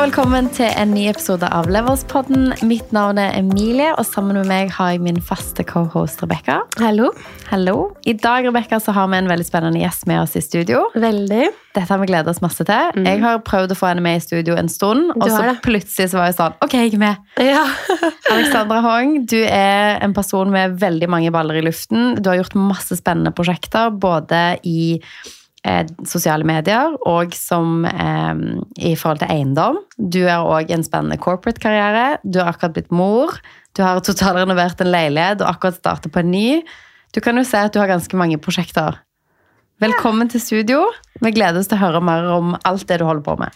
Og velkommen til en ny episode av Leverspodden. Mitt navn er Emilie, og sammen med meg har jeg min faste cohost Rebekka. Hallo. Hallo. I dag Rebecca, så har vi en veldig spennende gjest med oss i studio. Veldig. Dette har vi gledet oss masse til. Jeg har prøvd å få henne med i studio en stund, og Mm. Så plutselig så var jeg sånn Ok, jeg er med. Ja. Alexandra Hong, du er en person med veldig mange baller i luften. Du har gjort masse spennende prosjekter, både i eh, sosiale medier og som eh, i forhold til eiendom. Du har òg en spennende corporate-karriere. Du har akkurat blitt mor. Du har totalrenovert en leilighet og akkurat startet på en ny. Du kan jo se at du har ganske mange prosjekter. Velkommen til studio. Vi gleder oss til å høre mer om alt det du holder på med.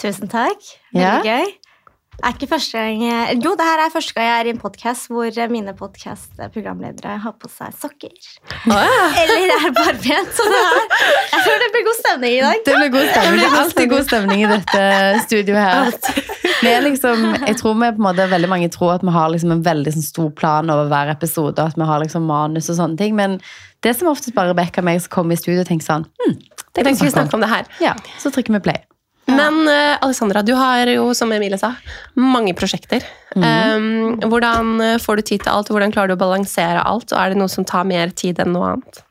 Tusen takk. Ja. Veldig gøy. Det er ikke første gang Jo, det her er første gang jeg er i en podkast hvor mine podcast-programledere har på seg sokker. Eller er barbent. Så det er, jeg tror det blir god stemning i dag. Det blir god stemning. Det er alltid god stemning i dette studioet her. Vi liksom, jeg tror vi på en måte, veldig mange tror at vi har liksom en veldig sånn stor plan over hver episode, at vi har liksom manus og sånne ting, men det som oftest bare Rebekka og meg som kommer i studio og tenker sånn, hm, det kan vi snakke om. om det her. Ja, så trykker vi play. Men uh, Alexandra, du har jo, som Emilie sa, mange prosjekter. Um, hvordan får du tid til alt? Hvordan klarer du å balansere alt? Og er det noe som tar mer tid enn noe annet?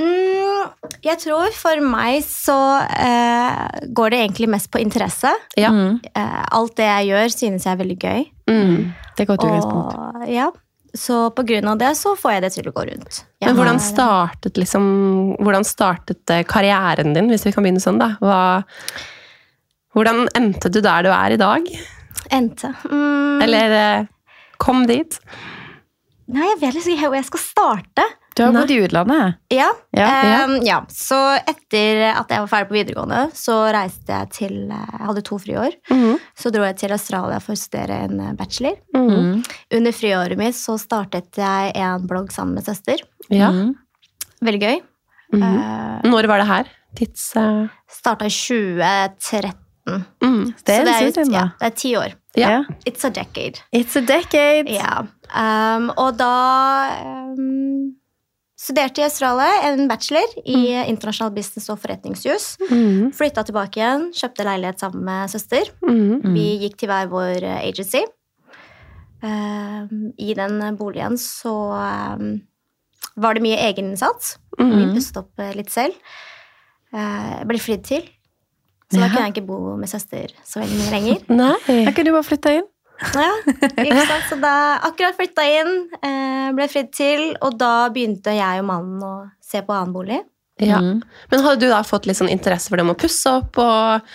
Mm, jeg tror for meg så uh, går det egentlig mest på interesse. Ja. Mm. Uh, alt det jeg gjør, synes jeg er veldig gøy. Mm. Det er godt utgangspunkt. Ja, så på grunn av det så får jeg det til å gå rundt. Jeg Men hvordan startet, liksom, hvordan startet karrieren din, hvis vi kan begynne sånn? da? Hva, hvordan endte du der du er i dag? Endte. Mm, Eller eh, kom dit? Nei, jeg vet liksom ikke hvor jeg skal starte. Du har bodd i utlandet. Ja. Ja, ja. ehm, ja. Så etter at jeg var ferdig på videregående, så reiste jeg til eh, Jeg hadde to friår. Mhm. Så dro jeg til Australia for å studere en bachelor. Mm. Under friåret mitt så startet jeg en blogg sammen med søster. Ja. Mm. Veldig gøy. Mhm. Uh, Når var det her? Tids... Uh... starta i 2013. mhm. Det er en stund ja, det er ti år. Ja. It's a decade. It's a decade. Yeah. Um, og da um, studerte i Australia en bachelor i internasjonal business og forretningsjus. Mm. Flytta tilbake igjen, kjøpte leilighet sammen med søster. Mm. Vi gikk til hver vår eh, agency. Um, I den boligen så um, var det mye egeninnsats. Vi pustet opp eh, litt selv. Uh, ble flydd til. Så da Ja. kunne jeg ikke bo med søster så veldig mye lenger. Nei. Da kunne du bare flytta inn. Ja, ikke sant? Så da akkurat flytta inn, eh, ble fridd til, og da begynte jeg og mannen å se på annen bolig. Ja. Mm. Men hadde du da fått litt sånn interesse for det med å pusse opp og,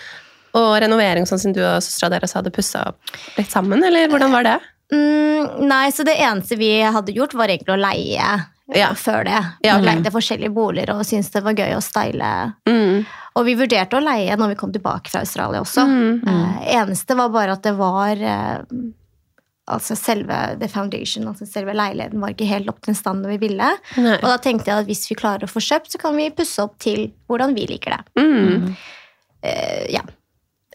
og renovering, sånn som du og søstera deres hadde pussa opp litt sammen, eller hvordan var det? Mm, nei, så det eneste vi hadde gjort, var egentlig å leie Ja. før det. Ja, okay. leide forskjellige boliger og syntes det var gøy å style. Mm. Og vi vurderte å leie når vi kom tilbake fra Australia også. Mm. Eh, eneste var bare at det var eh, Altså selve the foundation, altså selve leiligheten var ikke helt opp til den standen vi ville. Nei. Og da tenkte jeg at hvis vi klarer å få kjøpt, så kan vi pusse opp til hvordan vi liker det. Mm. Eh, ja.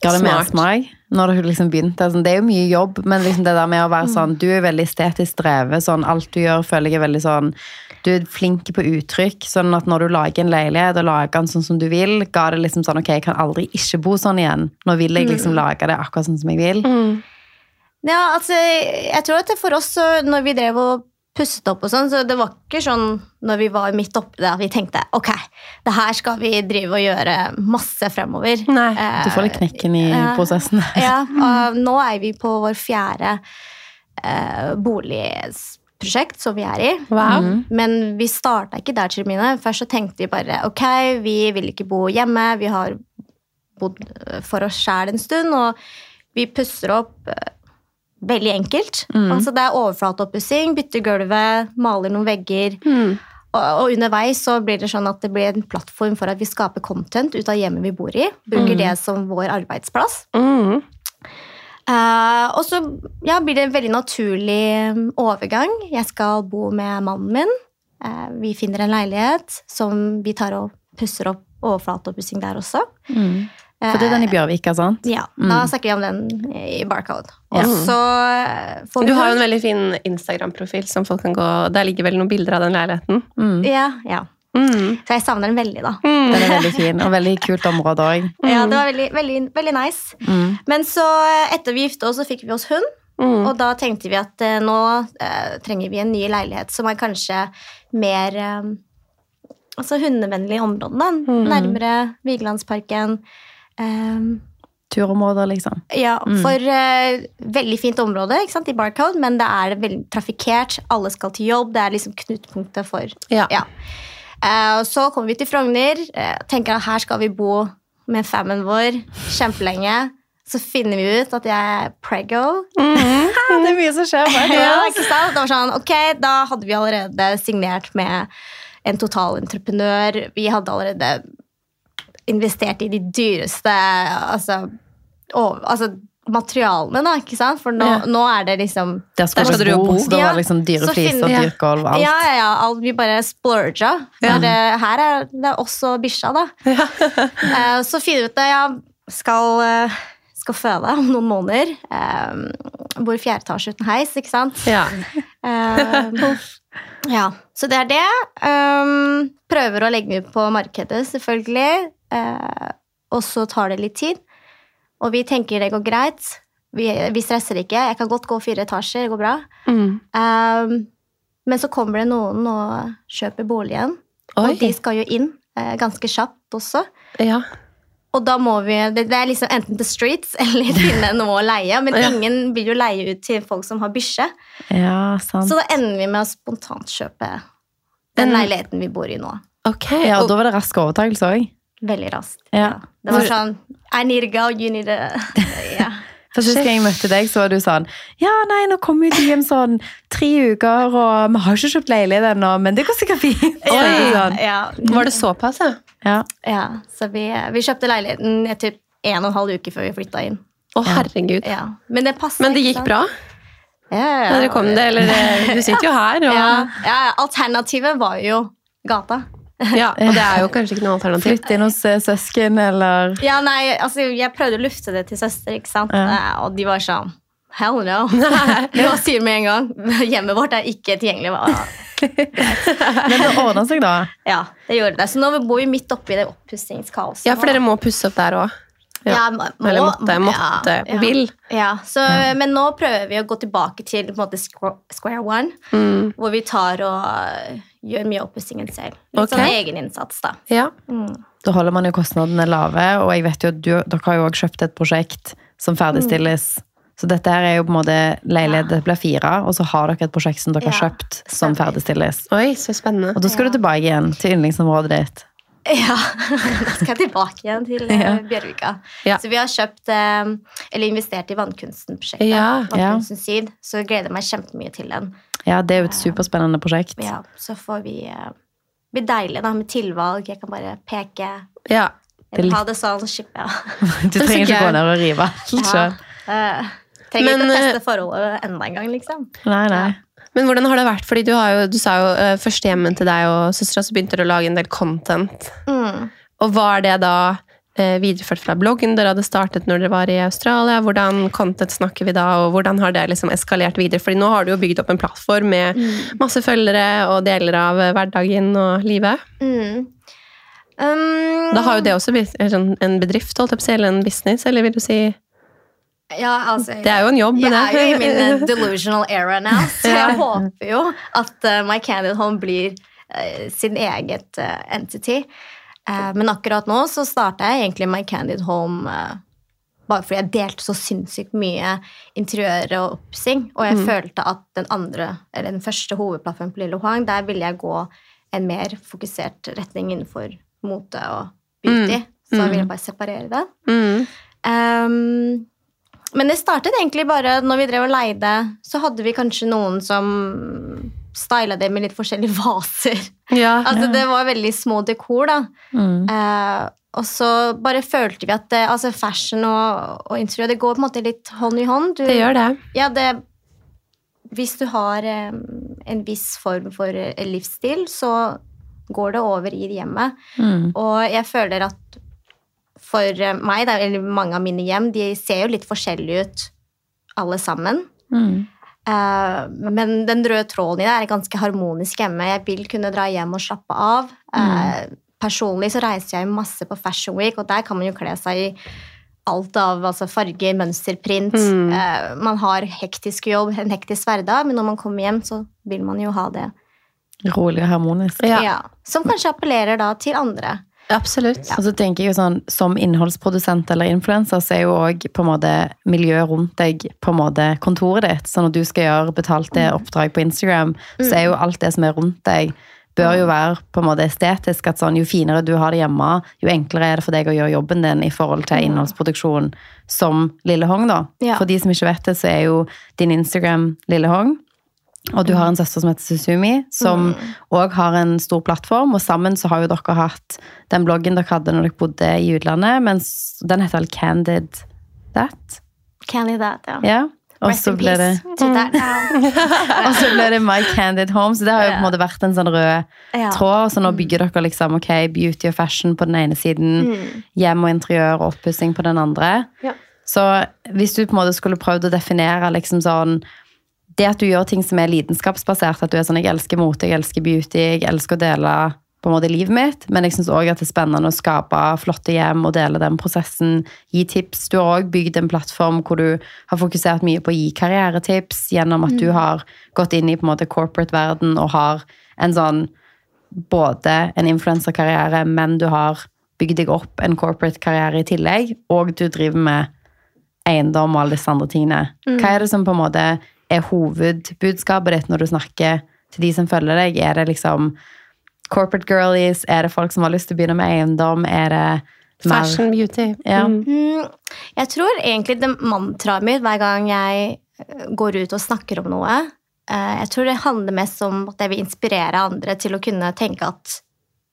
Det Smart. Når du liksom begynte? Altså, det er jo mye jobb, men liksom det der med å være sånn Du er veldig estetisk drevet. Sånn, alt du gjør, føler jeg er veldig sånn Du er flink på uttrykk. Sånn at når du lager en leilighet og lager den sånn som du vil, ga det liksom sånn Ok, jeg kan aldri ikke bo sånn igjen. Nå vil jeg liksom lage det akkurat sånn som jeg vil. Mm. ja, altså Jeg tror at det for oss, når vi drev og pusset opp og sånn, så det var ikke sånn når vi var midt oppi det at vi tenkte ok, det her skal vi drive og gjøre masse fremover. Nei. Eh, Du får litt knekken i uh, prosessen. Ja, og nå er vi på vår fjerde uh, boligprosjekt som vi er i. Wow. Mm. Men vi starta ikke der mine. Først så tenkte vi bare ok, vi vil ikke bo hjemme. Vi har bodd eh, for oss sjæl en stund, og vi pusser opp eh, veldig enkelt. Mm. Altså Det er overflateoppussing, bytter gulvet, maler noen vegger. Mm. Og, og underveis så blir det sånn at det blir en plattform for at vi skaper content ut av hjemmet vi bor i. Bruker det som vår arbeidsplass. Mm. Eh, og så ja, blir det en veldig naturlig mm, overgang. Jeg skal bo med mannen min. Uh, vi finner en leilighet som vi tar og pusser opp overflateoppussing der også. Mm. For det er den i Bjørvika, sant? Ja, Da snakker vi om den i Barcode. Og så eh, får Du har jo en veldig fin Instagram-profil som folk kan gå Der ligger vel noen bilder av den leiligheten. Mm. Ja, ja. Mm. Så jeg savner den veldig, da. Mm. Den er veldig fin, og veldig kult område òg. Ja, det var veldig, veldig, veldig nice. Mm. Men så, etter vi gifta oss, så fikk vi oss hund. Mm. Og da tenkte vi at eh, nå eh, trenger vi en ny leilighet som er kanskje mer eh, altså hundevennlig område. Da. Mm. Nærmere Vigelandsparken. Eh, Turområder, liksom. ja, Mm. for eh, veldig fint område ikke sant, i Barcode, men det er veldig trafikkert. Alle skal til jobb. Det er liksom knutepunktet for Ja. Ja. Uh, så kommer vi til Frogner. Uh, tenker at her skal vi bo med fammen vår kjempelenge. Så finner vi ut at jeg er prego. Det er mye som skjer. Bare, Ja, ikke sant? Det var sånn, ok, Da hadde vi allerede signert med en totalentreprenør. Vi hadde allerede investert i de dyreste altså, over, altså materialene, da, ikke sant? For nå, Ja. nå er det liksom Der skal, Der skal dere jo bo, da var det liksom dyre fliser, finner- dyrgulv, alt. Ja, ja, ja. Alt, vi bare splurga. Ja. Eh, her er det også bikkja, da. Eh, så finner vi ut at jeg skal, eh, skal føde om noen måneder. Uh, bor i fjerde etasje uten heis, ikke sant. Ja. Eh, ja, så det er det. Prøver å legge ut på markedet, selvfølgelig. Eh, og så tar det litt tid. Og vi tenker det går greit. Vi, vi stresser ikke. Jeg kan godt gå fire etasjer, det går bra. Mm. Eh, men så kommer det noen og kjøper boligen, Oi. og de skal jo inn eh, ganske kjapt også. Ja. Og da må vi, det, det er liksom enten the streets eller finne noe å leie. Men Ja. ingen vil jo leie ut til folk som har bikkje. Ja, sant. Så da ender vi med å spontantkjøpe den leiligheten vi bor i nå. Ok. Ja, og- da var det rask overtakelse òg. Veldig raskt. Ja. Det var sånn I need a go, you need a ja. For Sist gang jeg møtte deg, så var du sånn Ja, nei, nå kommer jo de om sånn tre uker, og vi har ikke kjøpt leilighet ennå, men det går sikkert fint. Oi. Sånn. ja. Var det såpass, ja? Ja. ja. Så vi, vi kjøpte leiligheten i typ en og en halv uke før vi flytta inn. Å, herregud. Ja. Men det passet. Men det gikk bra Ja, ja, dere kom det? Eller du sitter jo her, og Ja, ja, alternativet var jo gata. Ja, og det er jo kanskje ikke noe alternativ. Flytte inn hos eh, søsken, eller Ja, nei, altså, jeg prøvde å lufte det til søster, ikke sant? Ja. Eh, og de var sånn Hell no. Var sier med en gang. Hjemmet vårt er ikke tilgjengelig. Men det ordna seg, da. Ja, det gjorde det. Så nå bor vi midt oppi det oppussingskaoset. Ja, for dere må pusse opp der òg. Ja. Ja, må, Eller måtte, måtte, ja, vil. Ja, så, Men nå prøver vi å gå tilbake til på en måte, square one, Mm. hvor vi tar og gjør mye oppussingen selv. Litt okay. sånn egeninnsats, da. Ja. Mm. Da holder man jo kostnadene lave, og jeg vet jo at du, dere har jo også kjøpt et prosjekt som ferdigstilles. Så dette her er jo på en måte leilighet det blir fire, og så har dere et prosjekt som dere har kjøpt som ferdigstilles. Oi, så spennende. Og da skal Ja. du tilbake igjen til yndlingsområdet ditt. Ja, da skal jeg tilbake igjen til eh, Ja. Bjørvika. Ja. Så vi har kjøpt, eh, eller investert i Vannkunsten-prosjektet. Ja, ja. Vannkunsten Syd. Så jeg gleder meg kjempemye til den. Ja, det er jo et superspennende prosjekt. Ja, så får vi eh, Det blir deilig da, med tilvalg. Jeg kan bare peke. Ja. jeg vil ha det sånn, shippe. Ja. Du trenger ikke gå ned og rive alt Ja. sjøl. Eh, trenger Men, ikke eh, teste forholdet enda en gang, liksom. Nei, nei. Men hvordan har det vært? Fordi du, har jo, du sa jo uh, første hjemmen til deg og søstera, så begynte dere å lage en del content. Mm. Og var det da eh, videreført fra bloggen dere hadde startet når dere var i Australia? Hvordan content snakker vi da, og hvordan har det liksom eskalert videre? Fordi nå har du jo bygd opp en plattform med masse følgere og deler av eh, hverdagen og livet. Mm. Um, Da har jo det også blitt en sånn- bedrift, holdt jeg på å si, eller en business, eller vil du si ja, altså, Det er jo en jobb, Jeg men er jo i min eh, delusional era now, så jeg håper jo at eh, My Candid Home blir uh, sin eget uh, entity. Eh, men akkurat nå så starta jeg egentlig My Candid Home eh, bare fordi jeg delte så sinnssykt mye interiør og oppsing, og jeg Mm. følte at den andre, eller den første hovedplattformen på Lille Huang, der ville jeg gå en mer fokusert retning innenfor mote og beauty. Så jeg Mm. ville bare separere det. Mm. Um, men det startet egentlig bare når vi drev og leide. Så hadde vi kanskje noen som styla det med litt forskjellige vaser. Ja. Altså Det var veldig små dekor, da. Mm. Eh, og så bare følte vi at det, altså fashion og, og interiør det går på en måte litt hånd i hånd. Du, Det gjør det. Ja, det, hvis du har eh, en viss form for eh, livsstil, så går det over i hjemmet. Mm. Og jeg føler at for eh, meg, eller mange av mine hjem, de ser jo litt forskjellige ut alle sammen. Mm. Eh, men den røde tråden i det er ganske harmonisk hjemme. Jeg vil kunne dra hjem og slappe av. Eh, personlig så reiser jeg masse på Fashion Week, og der kan man jo kle seg i alt av altså farger, mønsterprint. Mm. Eh, man har hektisk jobb, en hektisk hverdag, men når man kommer hjem, så vil man jo ha det. Rolig og harmonisk. Ja. Ja. Som kanskje appellerer da til andre. Absolutt. Og så tenker jeg jo sånn, Som innholdsprodusent eller influenser, så er jo òg miljøet rundt deg på en måte kontoret ditt. Så når du skal gjøre betalte oppdrag på Instagram, så er jo alt det som er rundt deg, bør jo være på en måte estetisk. at sånn, Jo finere du har det hjemme, jo enklere er det for deg å gjøre jobben din i forhold til innholdsproduksjon som Lille Hong. da. Ja. For de som ikke vet det, så er jo din Instagram Lille Hong. Og du har en søster som heter Susumi, som òg har en stor plattform. Og sammen så har jo dere hatt den bloggen dere hadde når dere bodde i utlandet, mens den heter vel Candid That? Candid that, ja. Ja. Og så ble det peace to that now. og så ble det My Candid Home. Så det har jo på en måte vært en sånn rød tråd. Så nå bygger dere liksom ok, beauty og fashion på den ene siden, hjem og interiør og oppussing på den andre. Ja. Så hvis du på en måte skulle prøvd å definere liksom sånn Det at du gjør ting som er lidenskapsbasert, at du er sånn jeg elsker mote, jeg elsker beauty, jeg elsker å dele på en måte livet mitt, men jeg syns òg at det er spennende å skape flotte hjem og dele den prosessen. Gi tips. Du har òg bygd en plattform hvor du har fokusert mye på å gi karrieretips gjennom at du har gått inn i på en måte corporate-verden og har en sånn både en influenserkarriere, men du har bygd deg opp en corporate-karriere i tillegg, og du driver med eiendom og alle disse andre tingene. Hva er det som på en måte er hovedbudskapet ditt når du snakker til de som følger deg? Er det liksom corporate girlies? Er det folk som har lyst til å begynne med eiendom? Er det mer Fashion, beauty. Ja. Mm. Mm, jeg tror egentlig det mantraet mitt hver gang jeg eh, går ut og snakker om noe eh, Jeg tror det handler mest om at jeg vil inspirere andre til å kunne tenke at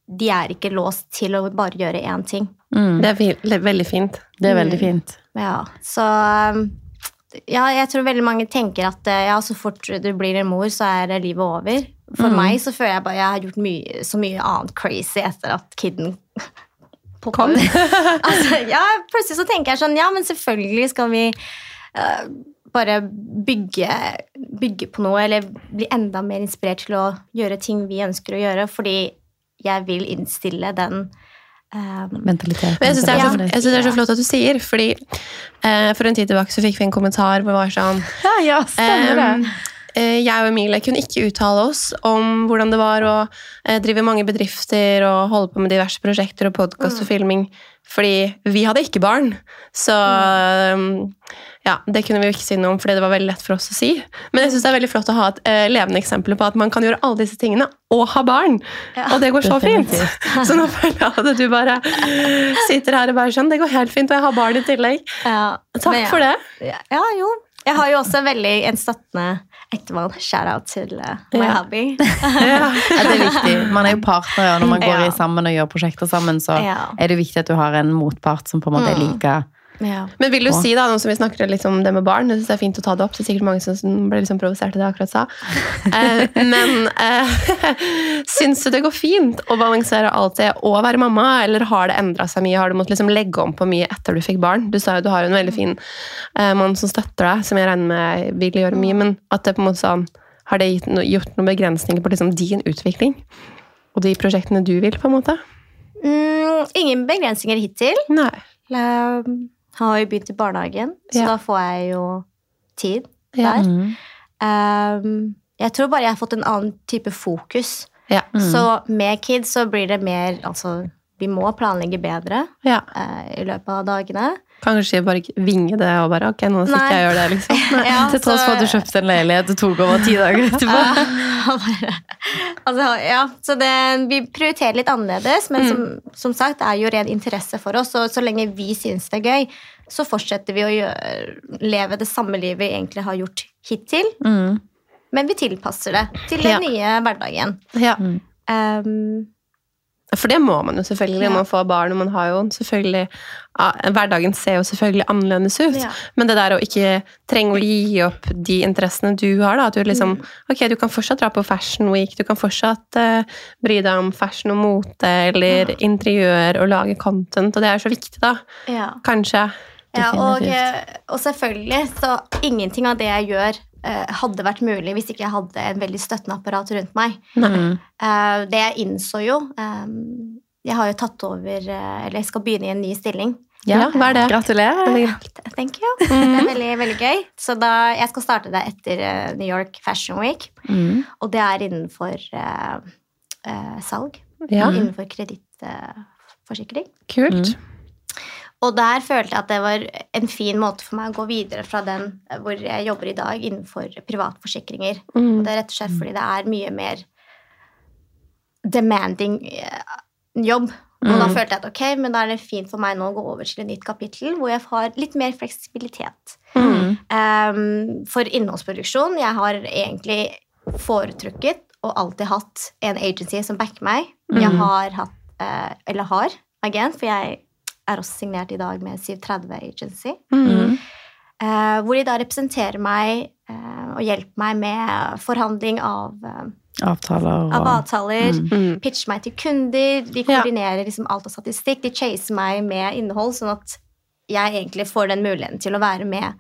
de er ikke låst til å bare gjøre én ting. Mm, Det er veldig fint. det er veldig fint. Ja, så um, Ja, jeg tror veldig mange tenker at eh, ja, så fort du blir en mor, så er livet over. For Mm. meg så føler jeg bare jeg har gjort mye, så mye annet crazy etter at kiden Kom. altså, ja, plutselig så tenker jeg sånn Ja, men selvfølgelig skal vi uh, bare bygge, bygge på noe, eller bli enda mer inspirert til å gjøre ting vi ønsker å gjøre, fordi jeg vil innstille den eh, Mentalitet. Men jeg syns det, Ja. det er så flott at du sier, fordi uh, for en tid tilbake så fikk vi en kommentar hvor det var sånn Ja, ja, stemmer det. eh, jeg og Emilie kunne ikke uttale oss om hvordan det var å eh, drive mange bedrifter og holde på med diverse prosjekter og podkast og filming, fordi vi hadde ikke barn. Så um, ja, det kunne vi jo ikke si noe om, fordi det var veldig lett for oss å si. Men jeg synes det er veldig flott å ha et eh, levende eksempel på at man kan gjøre alle disse tingene og ha barn. Ja. Og det går så fint. Så nå føler jeg at du bare sitter her og bare sånn Det går helt fint, og jeg har barn i tillegg. ja, Takk ja. for det. Ja, jo. Jeg har jo også en veldig en støttende ektemann. Shout-out til uh, my Ja. hubby. Ja, det er viktig. Man er jo partner, og når man går Ja. i sammen og gjør prosjekter sammen, så Ja. er det viktig at du har en motpart som på en måte er Mm. like Ja. Men vil du si, da, nå som vi snakker litt om det med barn Jeg synes det er fint å ta det opp. Det er sikkert mange som ble liksom provosert av det jeg akkurat sa. Eh, men eh, syns du det går fint å balansere alt det og være mamma, eller har det endra seg mye? Har du måttet liksom legge om på mye etter du fikk barn? Du sa jo du har en veldig fin eh, mann som støtter deg, som jeg regner med vil gjøre mye, men at det på en måte sånn har det gitt no, gjort noen begrensninger på liksom din utvikling? Og de prosjektene du vil, på en måte? Mm, ingen begrensninger hittil. Nei. Um, har jo begynt i barnehagen, så Ja. da får jeg jo tid Ja. der. mm. Um, jeg tror bare jeg har fått en annen type fokus. Ja. Så med kids så blir det mer Altså, vi må planlegge bedre ja. eh, i løpet av dagene. Kanskje bare vinge det og bare Ok, nå skal ikke jeg gjøre gjør det, liksom. Ja, Til tross for at du kjøpte en leilighet og tok over ti dager etterpå. Altså, ja, så det, vi prioriterer litt annerledes, men som, som sagt, det er jo ren interesse for oss. Og så lenge vi syns det er gøy, så fortsetter vi å gjøre, leve det samme livet vi egentlig har gjort hittil. Mm. Men vi tilpasser det til Ja. den nye hverdagen. Ja. Um, For det må man jo selvfølgelig når Ja. man får barn. og man har jo selvfølgelig ja, Hverdagen ser jo selvfølgelig annerledes ut. Ja. Men det der å ikke trenge å gi opp de interessene du har, da, at du liksom Mm. Ok, du kan fortsatt dra på Fashion Week, du kan fortsatt uh, bry deg om fashion og mote eller interiør og lage content, og det er så viktig, da. ja. Kanskje. Ja, og, eh, og selvfølgelig, så ingenting av det jeg gjør, hadde vært mulig hvis ikke jeg hadde en veldig støttende apparat rundt meg. Mm. Eh, det jeg innså jo eh, Jeg har jo tatt over eh, Eller jeg skal begynne i en ny stilling. Ja, hva er det? Gratulerer. Thank you. Det er veldig, veldig gøy. Så da, jeg skal starte det etter eh, New York Fashion Week. Mm. Og det er innenfor uh, uh, salg. Ja, Innenfor kredittforsikring. kult. Og der følte jeg at det var en fin måte for meg å gå videre fra den eh, hvor jeg jobber i dag, innenfor privatforsikringer. Og Mm. det er rett og slett fordi det er mye mer demanding eh, jobb. Og da Mm. følte jeg at ok, men da er det fint for meg nå å gå over til et nytt kapittel hvor jeg har litt mer fleksibilitet. Mm. Um, for innholdsproduksjon Jeg har egentlig foretrukket og alltid hatt en agency som backer meg. Jeg Mm. har hatt, eh, eller har, agent, for jeg er også signert i dag med 730 Agency. Mm. eh, hvor de da representerer meg eh, og hjelper meg med forhandling av, eh, Avtaler av avtaler. Mm. Mm. Pitcher meg til kunder. De Ja. koordinerer liksom alt av statistikk. De chaser meg med innhold, sånn at jeg egentlig får den muligheten til å være med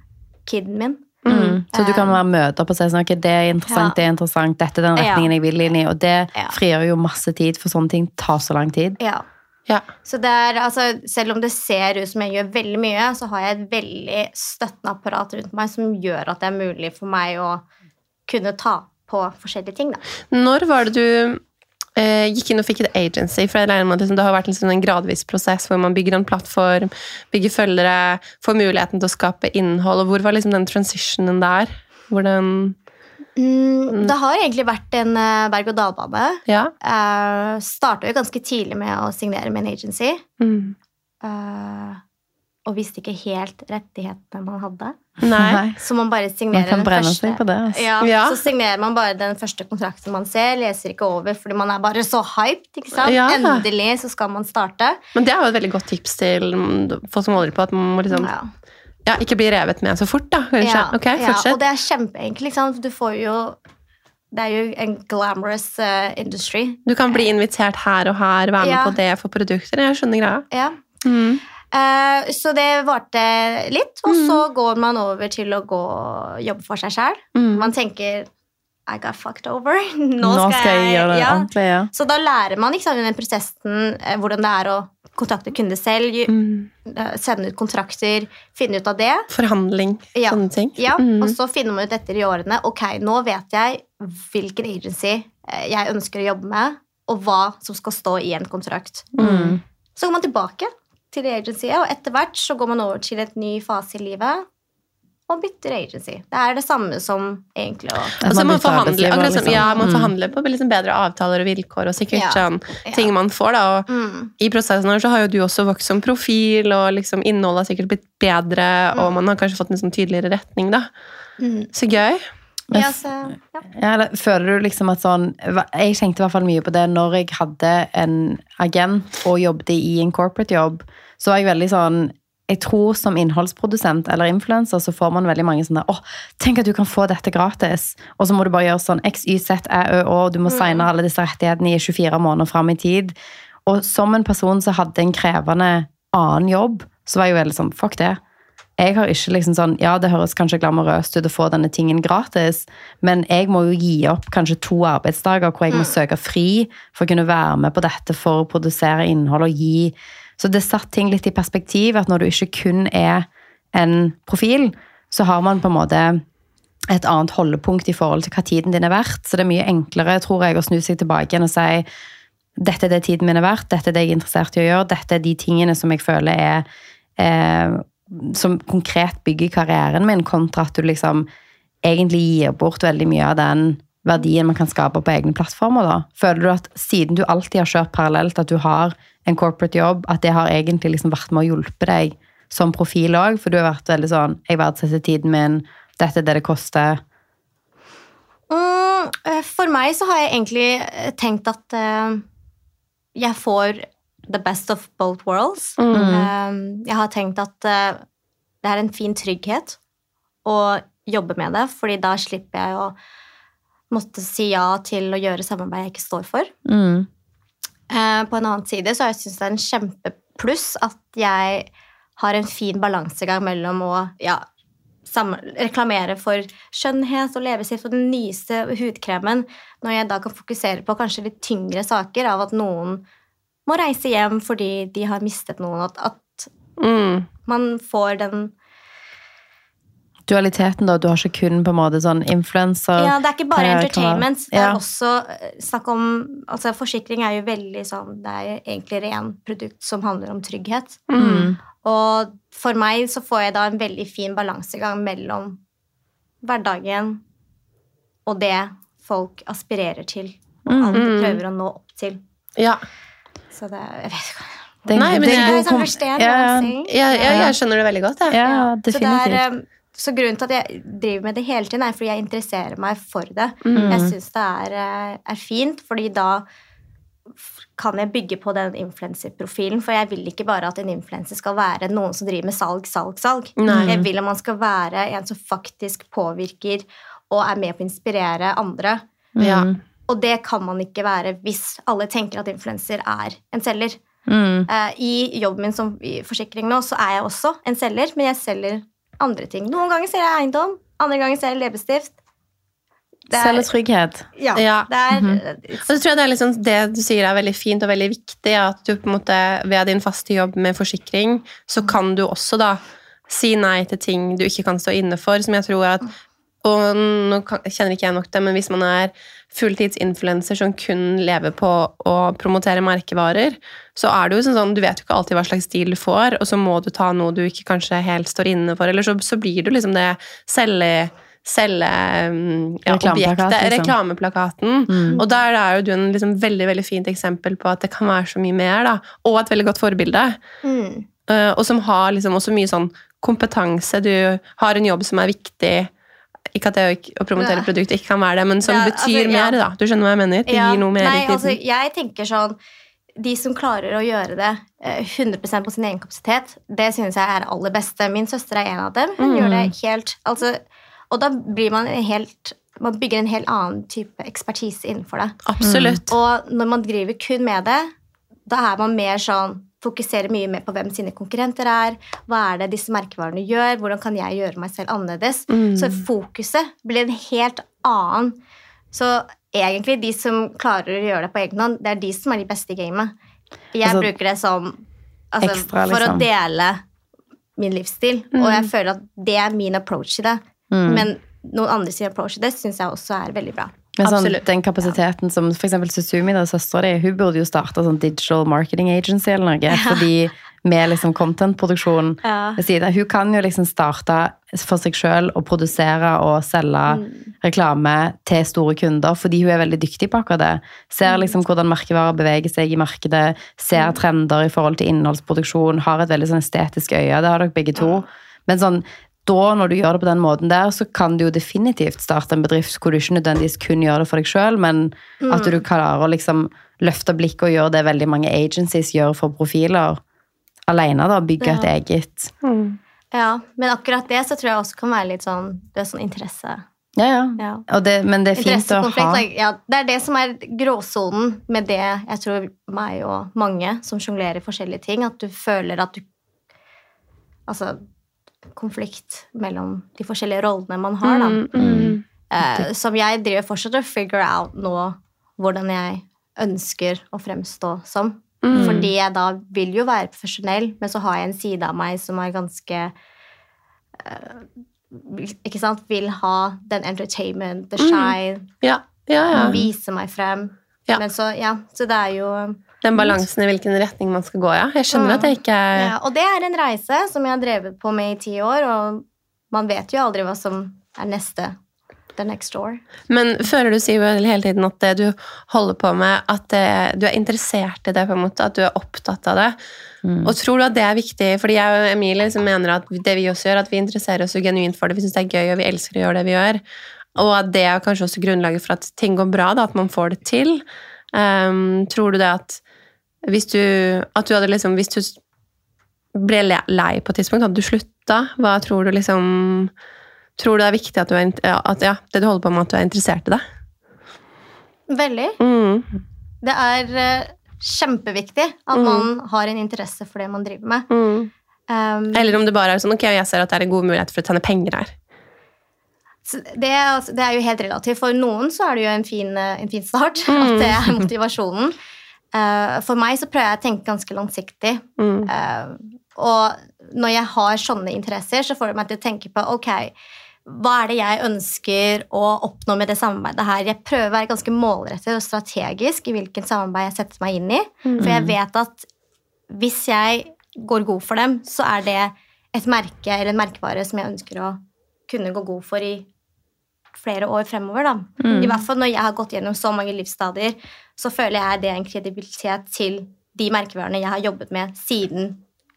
kiden min. Mm. Så du kan være møte opp og si sånn, ok, det er interessant, Ja. det er interessant, dette er den Ja. retningen jeg vil inn i, og det Ja. frigjør jo masse tid, for sånne ting tar så lang tid. Ja. Ja. Så er, altså, selv om det ser ut som jeg gjør veldig mye, så har jeg et veldig støttende apparat rundt meg som gjør at det er mulig for meg å kunne ta på forskjellige ting. Da. Når var det du eh, gikk inn og fikk et agency? For jeg regner med at liksom, Det har vært liksom en gradvis prosess hvor man bygger en plattform, bygger følgere, får muligheten til å skape innhold. og Hvor var liksom den transitionen der? Hvordan Mm, det har egentlig vært en eh, berg-og-dal-bane. Ja. Uh, Starta jo ganske tidlig med å signere med en agency. Mm. Uh, og visste ikke helt rettighetene man hadde. Nei. Så man bare Man signerer kan den første. seg på det. Altså. Ja, Ja. Så signerer man bare den første kontrakten man ser, leser ikke over, fordi man er bare så hyped. ikke sant? Ja. Endelig så skal man starte. Men det er jo et veldig godt tips til folk som holder på, at man må liksom Ja. Ja, ikke bli revet med så fort, da. Kanskje. Ja, ok, ja, og det er kjempeenkelt. Liksom. Du får jo Det er jo en glamorous uh, industry. Du kan bli invitert her og her, være med Ja. på det for produkter. Jeg skjønner greia. Ja. Mm. Uh, så det varte litt, og så går man over til å gå jobbe for seg sjæl. Mm. Man tenker I got fucked over. Nå, Nå skal jeg gjøre det ja. ordentlig, ja. Så da lærer man liksom, den prosessen eh, hvordan det er å kontakte kunder selv, Mm. eh, sende ut kontrakter, finne ut av det. Forhandling, Ja. sånne ting. Ja, Mm. Og så finner man ut etter i årene ok, nå vet jeg hvilken agency eh, jeg ønsker å jobbe med, og hva som skal stå i en kontrakt. Mm. Så går man tilbake til agencyet, og etter hvert så går man over til et ny fase i livet og bytter agency. Det er det samme som egentlig å At Og så må man forhandler, forhandle, akkurat liksom. ja, man Mm. forhandler på liksom bedre avtaler og vilkår, og sikkert Ja. sånn Ja. ting man får. da, og mm, I prosessen her så har jo du også vokst som profil, og liksom innholdet har sikkert blitt bedre, og man har kanskje fått en sånn tydeligere retning. da. mm. Så gøy. Men Ja, så, ja. Ja, føler du liksom at sånn Jeg tenkte i hvert fall mye på det når jeg hadde en agent og jobbet i en corporate jobb. Så var jeg veldig sånn Jeg tror som innholdsprodusent eller influenser så får man veldig mange sånne Å, tenk at du kan få dette gratis! Og så må du bare gjøre sånn X, Y, Z, Æ, Ø, Å. Du må signe alle disse rettighetene i 24 måneder fram i tid. Og som en person som hadde en krevende annen jobb, så var jeg jo veldig sånn Fuck det. Jeg har ikke liksom sånn, ja det høres kanskje glamorøst ut å få denne tingen gratis, men jeg må jo gi opp kanskje to arbeidsdager hvor jeg må søke fri for å kunne være med på dette for å produsere innhold og gi. Så det satt ting litt i perspektiv, at når du ikke kun er en profil, så har man på en måte et annet holdepunkt i forhold til hva tiden din er verdt. Så det er mye enklere, tror jeg, å snu seg tilbake igjen og si dette er det tiden min er verdt, dette er det jeg er interessert i å gjøre, dette er de tingene som jeg føler er eh, som konkret bygger karrieren min, kontra at du liksom egentlig gir bort veldig mye av den verdien man kan skape på egne plattformer. da. Føler du at siden du alltid har kjørt parallelt, at du har en corporate jobb, at det har egentlig liksom vært med å hjelpe deg som profil òg? For du har vært veldig sånn Jeg verdsetter tiden min, dette er det det koster. Mm, eh, for meg så har jeg egentlig eh, tenkt at uh, jeg får the best of both worlds. Mm. Uh, jeg har tenkt at uh, det er en fin trygghet å jobbe med det, fordi da slipper jeg å måtte si ja til å gjøre samarbeid jeg ikke står for. Mm. Eh, på en annen side så jeg syntes det er en kjempepluss at jeg har en fin balansegang mellom å ja, reklamere for skjønnhet og leppestift og den nyeste hudkremen, når jeg da kan fokusere på kanskje litt tyngre saker av at noen må reise hjem fordi de har mistet noen, at, at Mm. man får den Dualiteten, da. Du har ikke kun på en måte sånn influenser. Ja, det er ikke bare entertainment. Det er Ja. også eh, snakk om Altså, forsikring er jo veldig sånn Det er egentlig ren produkt som handler om trygghet. Mm. Og for meg så får jeg da en veldig fin balansegang mellom hverdagen og det folk aspirerer til og Mm. de prøver å nå opp til. Ja. Så det er Jeg vet ikke. Er- Nei, men det er jeg- er sånn kom- versterer Ja, hva ja. jeg. Jeg, jeg, skjønner det veldig godt, Ja, Ja, Så, det definitivt. er, så grunnen til at jeg driver med det hele tiden, er fordi jeg interesserer meg for det. Mm. Jeg syns det er, eh, er fint, fordi da kan jeg bygge på den influenserprofilen. For jeg vil ikke bare at en influenser skal være noen som driver med salg, salg, salg. Nei. Jeg vil at man skal være en som faktisk påvirker og er med på å inspirere andre. Ja. Mm. Og det kan man ikke være hvis alle tenker at influenser er en selger. Mm. Eh, I jobben min som forsikring nå, så er jeg også en selger, men jeg selger andre ting. Noen ganger ser jeg eiendom, andre ganger ser jeg leppestift. Er- Selge trygghet. Ja. Ja. Det er Og så tror jeg det er liksom det du sier er veldig fint og veldig viktig, at du på en måte ved din faste jobb med forsikring, så kan du også da si nei til ting du ikke kan stå inne for, som jeg tror at og nå kjenner ikke jeg nok det, men hvis man er fulltidsinfluenser som kun lever på å promotere merkevarer, så er det jo sånn, du vet jo ikke alltid hva slags stil du får, og så må du ta noe du ikke kanskje helt står inne for, eller så, så blir du liksom det selge selge mm, ja, objektet, liksom. reklameplakaten. Mm. Og der er jo du en liksom veldig veldig fint eksempel på at det kan være så mye mer, da, og et veldig godt forbilde. mm. Eh, og som har liksom også mye sånn kompetanse. Du har en jobb som er viktig. Ikke at det å, å promotere produktet produkter ikke kan være det, men som Ja, betyr altså, mer. da. Du skjønner hva jeg mener? Det Ja, gir noe mer Nei, i tiden. altså, jeg tenker sånn De som klarer å gjøre det eh, 100% på sin egen kapasitet, det synes jeg er aller beste. Min søster er en av dem. Hun Mm. gjør det helt altså, Og da blir man helt Man bygger en helt annen type ekspertise innenfor det. Absolutt. Og når man driver kun med det, da er man mer sånn Fokuserer mye mer på hvem sine konkurrenter er. Hva er det disse merkevarene gjør? Hvordan kan jeg gjøre meg selv annerledes? Mm. Så fokuset blir en helt annen. Så egentlig de som klarer å gjøre det på egen hånd, det er de som er de beste i gamet. Jeg Altså, bruker det som altså, ekstra, for å liksom. dele min livsstil. Og jeg føler at det er min approach i det. Mm. Men noen andre sin approach i det syns jeg også er veldig bra. Men sånn, den kapasiteten som eksempel Susumi, søstera di, hun burde jo starte sånn digital marketing agency eller noe. Fordi med liksom content-produksjon Ja. ved siden. Hun kan jo liksom starte for seg sjøl og produsere og selge Mm. reklame til store kunder, fordi hun er veldig dyktig på akkurat det. Ser liksom hvordan merkevarer beveger seg i markedet, ser trender i forhold til innholdsproduksjon, har et veldig sånn estetisk øye. Det har dere begge to. Men sånn, da, når du gjør det på den måten der, så kan du jo definitivt starte en bedrift hvor du ikke nødvendigvis kun gjør det for deg sjøl, men at du klarer å liksom løfte blikket og gjøre det veldig mange agencies gjør for profiler. Alene, da. Bygge et eget. Mm. Ja, men akkurat det så tror jeg også kan være litt sånn Det er sånn interesse. Ja, ja. Ja. Og det, men det er fint å ha Ja, det er det som er gråsonen med det jeg tror meg og mange som sjonglerer forskjellige ting, at du føler at du Altså konflikt mellom de forskjellige rollene man har, da. Mm, mm. Uh, som jeg driver fortsatt å figure out nå hvordan jeg ønsker å fremstå som. Mm. Fordi jeg da vil jo være profesjonell, men så har jeg en side av meg som er ganske uh, Ikke sant? Vil ha den entertainment, the shine, Ja, ja, ja. vise meg frem. Ja. Men så, ja, så det er jo Den balansen i hvilken retning man skal gå, ja. Jeg skjønner at jeg ikke er ja, Og det er en reise som jeg har drevet på med i ti år, og man vet jo aldri hva som er neste. The next door. Men føler du Siv, hele tiden at det du holder på med, at det, du er interessert i det, på en måte, at du er opptatt av det? Mm. Og tror du at det er viktig? Fordi jeg og Emilie liksom mener at det vi også gjør, at vi interesserer oss jo genuint for det, vi syns det er gøy, og vi elsker å gjøre det vi gjør. Og at det er kanskje også grunnlaget for at ting går bra, da, at man får det til. Ehm, tror du det at hvis du, at du hadde liksom Hvis du ble lei på et tidspunkt, hadde du slutta? Hva tror du liksom Tror du det er viktig at, du er, at ja, det du holder på med, at du er interessert i det? Veldig. Mm. Det er eh, kjempeviktig at Mm. man har en interesse for det man driver med. Mm. Um, Eller om det bare er sånn ok, jeg ser at det er en god mulighet for å tjene penger her. Det, altså- det er jo helt relativt. For noen så er det jo en fin, eh, en fin start. At det er motivasjonen. Eh, for meg så prøver jeg å tenke ganske langsiktig. Mm. Eh, og når jeg har sånne interesser, så får det meg til å tenke på ok, hva er det jeg ønsker å oppnå med det samarbeidet her? Jeg prøver å være ganske målrettet og strategisk i hvilken samarbeid jeg setter meg inn i. For jeg vet at hvis jeg går god for dem, så er det et merke eller en merkevare som jeg ønsker å kunne gå god for i flere år fremover. Da. I hvert fall når jeg har gått gjennom så mange livsstadier, så føler jeg det er en kredibilitet til de merkevarene jeg har jobbet med siden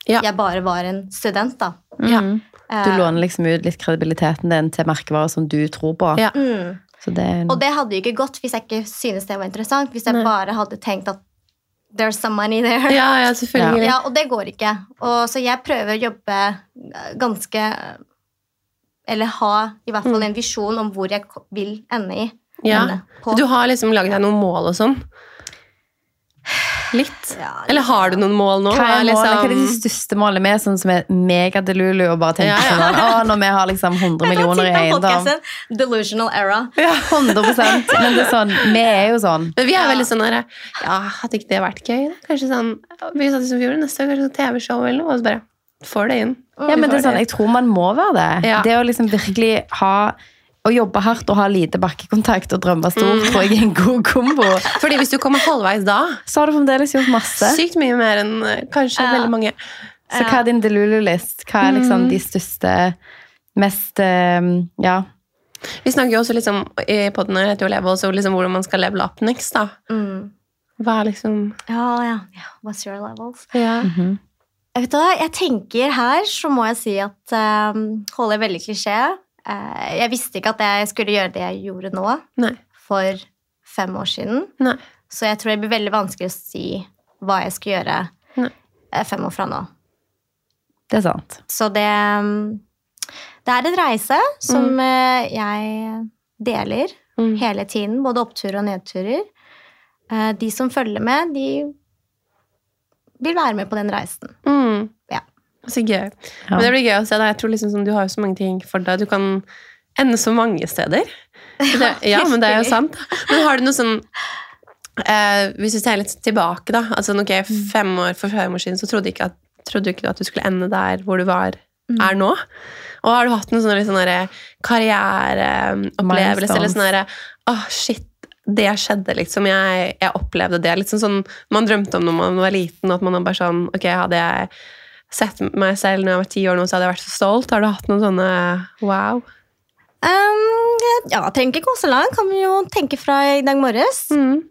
Ja. jeg bare var en student. Da. Mm. Ja. Du låner liksom ut litt kredibiliteten din til merkevarer som du tror på. Ja. mm. Så det er en- Og det hadde jo ikke gått hvis jeg ikke synes det var interessant. Hvis jeg Nei. bare hadde tenkt at there's some money there. Ja, ja, selvfølgelig. Ja, og det går ikke. Og, så jeg prøver å jobbe eh, ganske Eller ha i hvert fall en visjon om hvor jeg vil ende i. Ja. Ende. Du har liksom laget deg noen mål og sånn? Litt? Ja, Eller har du noen mål nå? Hva er, liksom-? Hva er det største målet med, sånn som er megadelulu og bare tenker Ja, ja. sånn Å, når vi har liksom 100 millioner i eiendom. Delusional era. Ja. 100 Men det er sånn, vi er jo sånn. Men vi er veldig sånn her Ja, hadde ikke det vært gøy? da? Kanskje sånn Vi satt i som fjor, neste år kanskje sånn TV-show eller noe, og så bare får det inn. Ja, men det er sånn, Jeg tror man må være det. Ja. Det å liksom virkelig ha å jobbe hardt og ha lite bakkekontakt og drømme stort tror jeg er en god kombo. Fordi hvis du kommer halvveis da, Så har du fremdeles gjort masse. sykt mye mer enn eh, kanskje Ja. veldig mange. Så hva er din delulu-list? Hva er liksom Mm. de største, mest eh, Ja. Vi snakker jo også liksom i podden her heter jo liksom hvordan man skal level up next, da. Mm. Hva er liksom Ja, ja. ja. What's your levels? Ja. Mm Jeg vet hva, jeg tenker her så må jeg si at uh, holder veldig klisjé. Uh, jeg visste ikke at jeg skulle gjøre det jeg gjorde nå, Nei. for fem år siden. Nei. Så jeg tror det blir veldig vanskelig å si hva jeg skal gjøre Nei. eh, fem år fra nå. Det er sant. Så det Det er en reise som eh, jeg deler Mm. hele tiden, både oppturer og nedturer. Eh, de som følger med, de vil være med på den reisen. Mm. Ja. Så gøy. Ja. Men det blir gøy å se. Da. Jeg tror liksom sånn, Du har jo så mange ting for deg. Du kan ende så mange steder. Det, ja, men det er jo sant. Men har du noe sånn eh, Hvis vi ser litt tilbake, da. Altså, ok, fem år, For fem år siden så trodde, ikke at, trodde ikke du at du skulle ende der hvor du var, er nå. Og har du hatt noen sånne, sånne karriereopplevelser? Eller sånn herre Å, Åh, shit. Det skjedde, liksom. Jeg, jeg opplevde det. Litt sånn, sånn man drømte om når man var liten, at man bare sånn Ok, hadde jeg sett meg selv når jeg var ti år nå, så hadde jeg vært så stolt. Har du hatt noen sånne wow? Um, ja, trenger ikke gå så langt. Kan vi jo tenke fra i dag morges. Mm.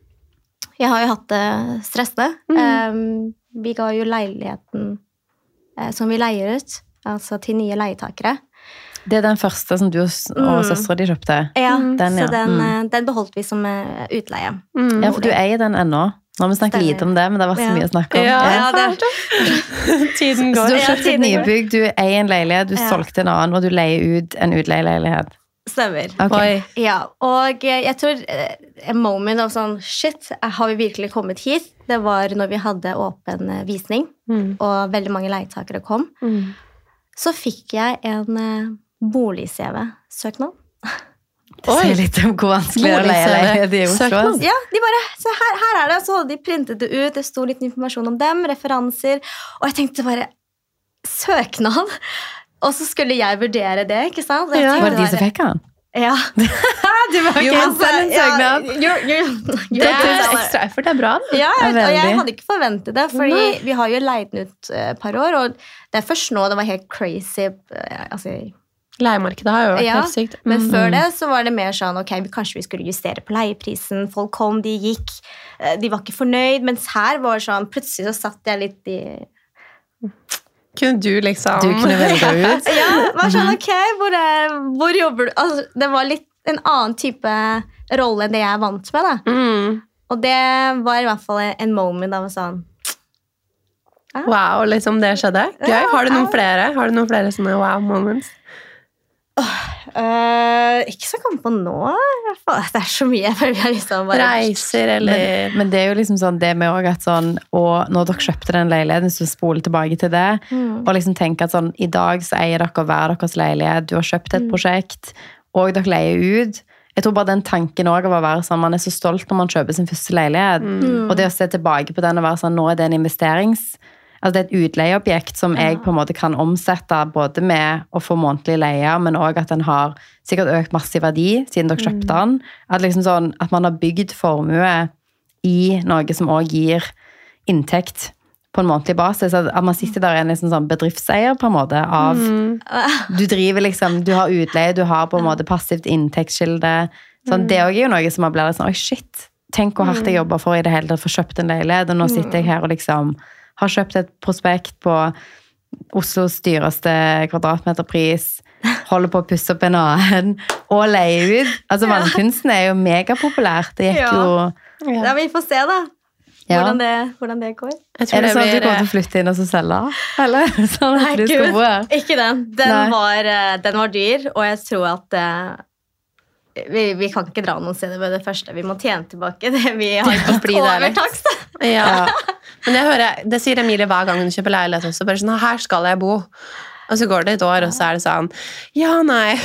Jeg har jo hatt det stressende. Mm. Um, vi ga jo leiligheten eh, som vi leier ut, altså til nye leietakere. Det er den første som du og, og Mm. søstera di kjøpte. Ja, Mm, den, ja. Så den, Mm. eh, den beholdt vi som eh, utleie. Mm. Ja, for du eier den ennå. Nå har vi snakket lite om det, men det har vært så mye å snakke om. Ja, Ja, det- Tiden går. Så du har Ja, kjøpt et nybygg, du eier en leilighet, du Ja. solgte en annen, og du leier ut en utleieleilighet. Stemmer. Okay. Ja, og eh, jeg tror a en moment av sånn Shit, har vi virkelig kommet hit? Det var når vi hadde åpen eh, visning, Mm. og veldig mange leietakere kom. Mm. Så fikk jeg en eh, bolig-CV-søknad. Det sier litt om hvor vanskelig det er å leie leilighet i Oslo. Ja, de bare, så her, her er det, så hadde de printet det ut, det sto litt informasjon om dem, referanser, og jeg tenkte bare, søknad? Og så skulle jeg vurdere det, ikke sant? Og jeg Ja. Var det de som fikk den? Ja. Du var ikke sende send en ja, søknad! you're- Det er ekstra effort. Det er bra. da. Ja, Ja, og jeg hadde ikke forventet det, fordi vi har jo leid den ut eh, et par år, og det er først nå det var helt crazy. eh, Altså, Leiemarkedet har jo vært Ja, helt sykt. men Mm. før det så var det mer sånn ok, kanskje vi skulle justere på leieprisen. Folk kom, de gikk. eh, De var ikke fornøyd. Mens her var det sånn Plutselig så satt jeg litt i Kunne du liksom Du kunne velge ut. Ja, var sånn ok, hvor, er, hvor jobber du? Altså, det var litt en annen type rolle enn det jeg er vant med. da. mm. Og det var i hvert fall en moment av sånn Wow, liksom det skjedde? Gøy. Har du noen flere Har du noen flere sånne wow moments? Øh, Ikke så jeg kommer på nå. Det er så mye. Liksom bare Reiser eller Men, men det er jo liksom sånn det med òg at sånn Og når dere kjøpte den leiligheten, så spole tilbake til det, Mm. og liksom tenke at sånn I dag så eier dere hver deres leilighet, du har kjøpt et Mm. prosjekt, og dere leier ut. Jeg tror bare den tanken også av å være sånn, Man er så stolt når man kjøper sin første leilighet. Mm. Og det å se tilbake på den og være sånn Nå er det en investerings... Altså det er et utleieobjekt som jeg på en måte kan omsette både med å få månedlig leie, men òg at den har sikkert økt masse i verdi siden dere kjøpte den. At, liksom sånn, at man har bygd formue i noe som òg gir inntekt på en månedlig basis. At man sitter der en liksom sånn bedriftseier på en måte av Du driver liksom, du har utleie, du har på en måte passivt inntektskilde. Sånn, Det òg er jo noe som man blir litt sånn Oi, shit. Tenk hvor hardt jeg jobber for i det hele tatt få kjøpt en leilighet. Og nå sitter jeg her og liksom har kjøpt et prospekt på Oslos dyreste kvadratmeterpris. Holder på å pusse opp en annen og leie ut. Altså, Vannkunsten er jo megapopulært. Det gikk Ja. jo Ja, vi får se, da. Ja. Hvordan, det, hvordan det går. Jeg tror Er det sånn at du kommer til å flytte inn og så selge? Eller er det sånn Nei, du skal Gud, bo her? Ikke den. Den var, eh, den var dyr, og jeg tror at uh, vi, vi kan ikke dra noen steder med det første. Vi må tjene tilbake det vi har overtakst. Ja. Men det, hører, det sier Emilie hver gang hun kjøper leilighet også. Bare sånn, her skal jeg bo. Og så går det et år, og så er det sånn Ja, nei.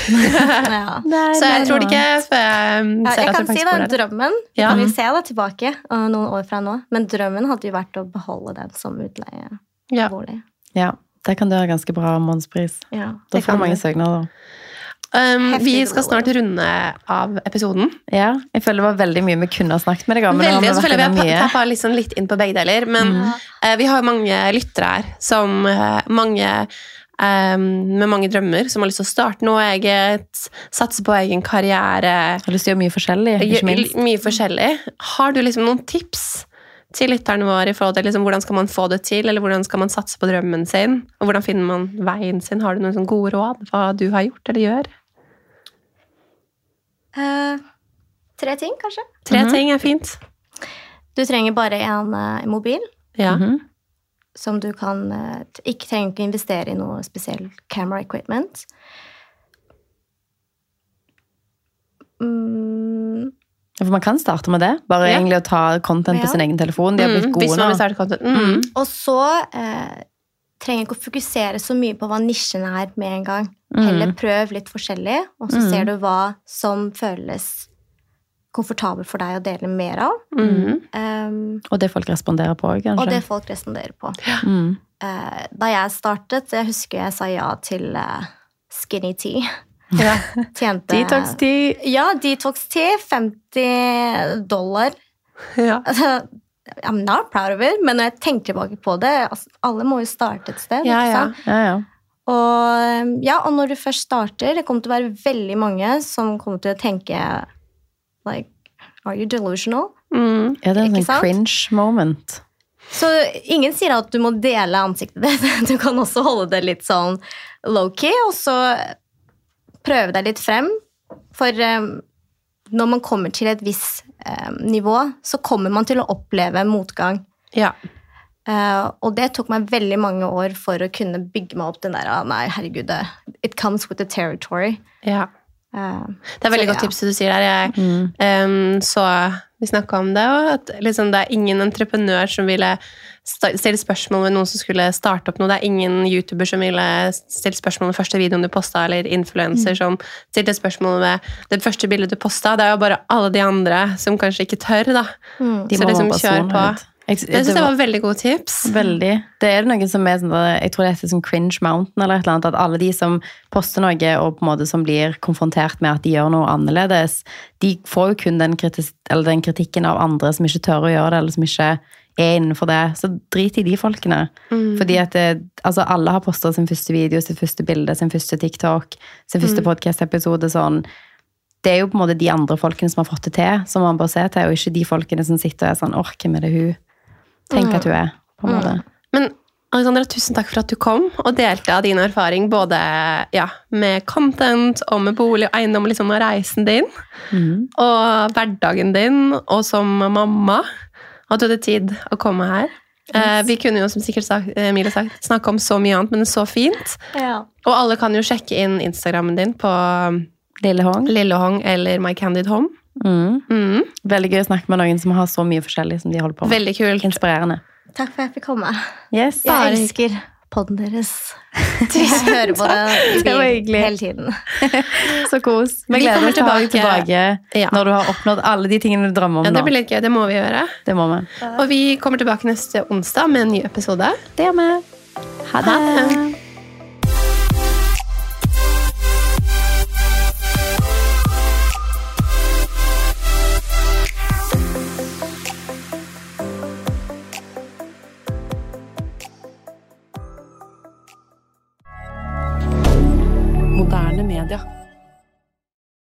Ja. Så jeg tror det ikke før jeg Ja, jeg at kan det si faktisk da, går der. drømmen Ja. kan vi se da tilbake eh, noen år fra nå. Men drømmen hadde jo vært å beholde den som utleiebolig. Ja. Ja, det kan du ha ganske bra månedspris. Ja. Da får du mange søknader. Um, vi skal snart runde av episoden. Ja, jeg føler det var veldig mye vi kunne ha snakket med deg om. Veldig, og så føler vi har tappa liksom litt inn på begge deler. Men eh, vi har jo mange lyttere her som uh, mange Um, med mange drømmer, som har lyst til å starte noe eget, satse på egen karriere. Har lyst til å gjøre mye forskjellig, ikke minst. Mye forskjellig. Har du liksom noen tips til lytterne våre i forhold til liksom, hvordan skal man få det til, eller hvordan skal man satse på drømmen sin? Og hvordan finner man veien sin? Har du noen gode råd hva du har gjort eller gjør? Eh, tre ting, kanskje. Tre Mhm. ting er fint. Du trenger bare en uh, mobil. Ja. Mhm. som du kan uh, Ikke trenger ikke investere i noe spesiell camera equipment. Mm, For man kan starte med det. Bare Ja. egentlig å ta content på Ja. sin egen telefon. De har blitt Mm, gode nå. Mm. og så eh, trenger ikke å fokusere så mye på hva nisjen er med en gang. Mm. Heller prøv litt forskjellig, og så Mm. ser du hva som føles komfortabelt for deg å dele mer av. Mm. Um, Og det folk responderer på òg, kanskje. og det folk responderer på. Mm. Uh, da jeg startet, jeg husker jeg sa ja til uh, skinny tea. Ja. Tjente Detox tea. Ja, detox tea. 50 dollar. ja. I'm not proud of it, men når jeg tenker tilbake på det altså, Alle må jo starte et sted. Ja, ikke ja. sant? Ja, ja. Og, ja, og når du først starter, det kommer til å være veldig mange som kommer til å tenke like, Are you delusional? Mm. ja, det er en sånn cringe moment. Så ingen sier at du må dele ansiktet ditt. Du kan også holde det litt sånn low-key, og så prøve deg litt frem. For eh, når man kommer til et visst eh, nivå, så kommer man til å oppleve motgang. ja. Eh, og det tok meg veldig mange år for å kunne bygge meg opp den der ah, Nei, herregud, it comes with the territory. ja. Eh, Det er veldig Så, godt ja. tips det du sier der. Jeg Mm. um, så Vi snakka om det, og at liksom, det er ingen entreprenør som ville stille spørsmål ved noen som skulle starte opp noe. Det er ingen YouTuber som ville stille spørsmål ved første videoen du posta, eller influenser Mm. som stilte spørsmål ved det første bildet du posta. Det er jo bare alle de andre som kanskje ikke tør, da. mm. De Så liksom kjør på. personlighet. Jeg, Jeg syns det var veldig gode tips. Veldig. Det er noe som er sånn, jeg tror det heter sånn cringe mountain, eller et eller annet, at alle de som poster noe, og på en måte som blir konfrontert med at de gjør noe annerledes, de får jo kun den, kritis, eller den kritikken av andre som ikke tør å gjøre det, eller som ikke er innenfor det. Så drit i de folkene. Mm. Fordi at det, altså alle har postet sin første video, sitt første bilde, sin første TikTok, sin første Mm. podcast-episode, sånn. Det er jo på en måte de andre folkene som har fått det til, som man bør se til, og ikke de folkene som sitter og er sånn, åh, hvem er det hun? Tenk at hun er, på en måte. Men Alexandra, tusen takk for at du kom og delte av din erfaring både ja, med content og med bolig og eiendom og liksom og reisen din. Mm. Og hverdagen din, og som mamma. At du hadde tid å komme her. Eh, vi kunne jo, som sikkert sagt, Emilie sagt, snakke om så mye annet, men det er så fint. ja. Og alle kan jo sjekke inn Instagrammen din på Lille Hong. Lillehong eller My Candid Home. Mm. Mm. Veldig gøy å snakke med noen som har så mye forskjellig som de holder på med. Veldig kult. Inspirerende. Takk for at jeg fikk komme. Yes. Bare- Jeg elsker podden deres. Jeg hører på det, Det var hyggelig. hele tiden. Så kos. Vi gleder kommer oss til å ha deg tilbake- tilbake Ja. når du har oppnådd alle de tingene du drømmer om Ja, det blir litt gøy. Det må vi gjøre. Det må vi. Og vi kommer tilbake neste onsdag med en ny episode. Det gjør vi. Ha det. Ha det. milliardaire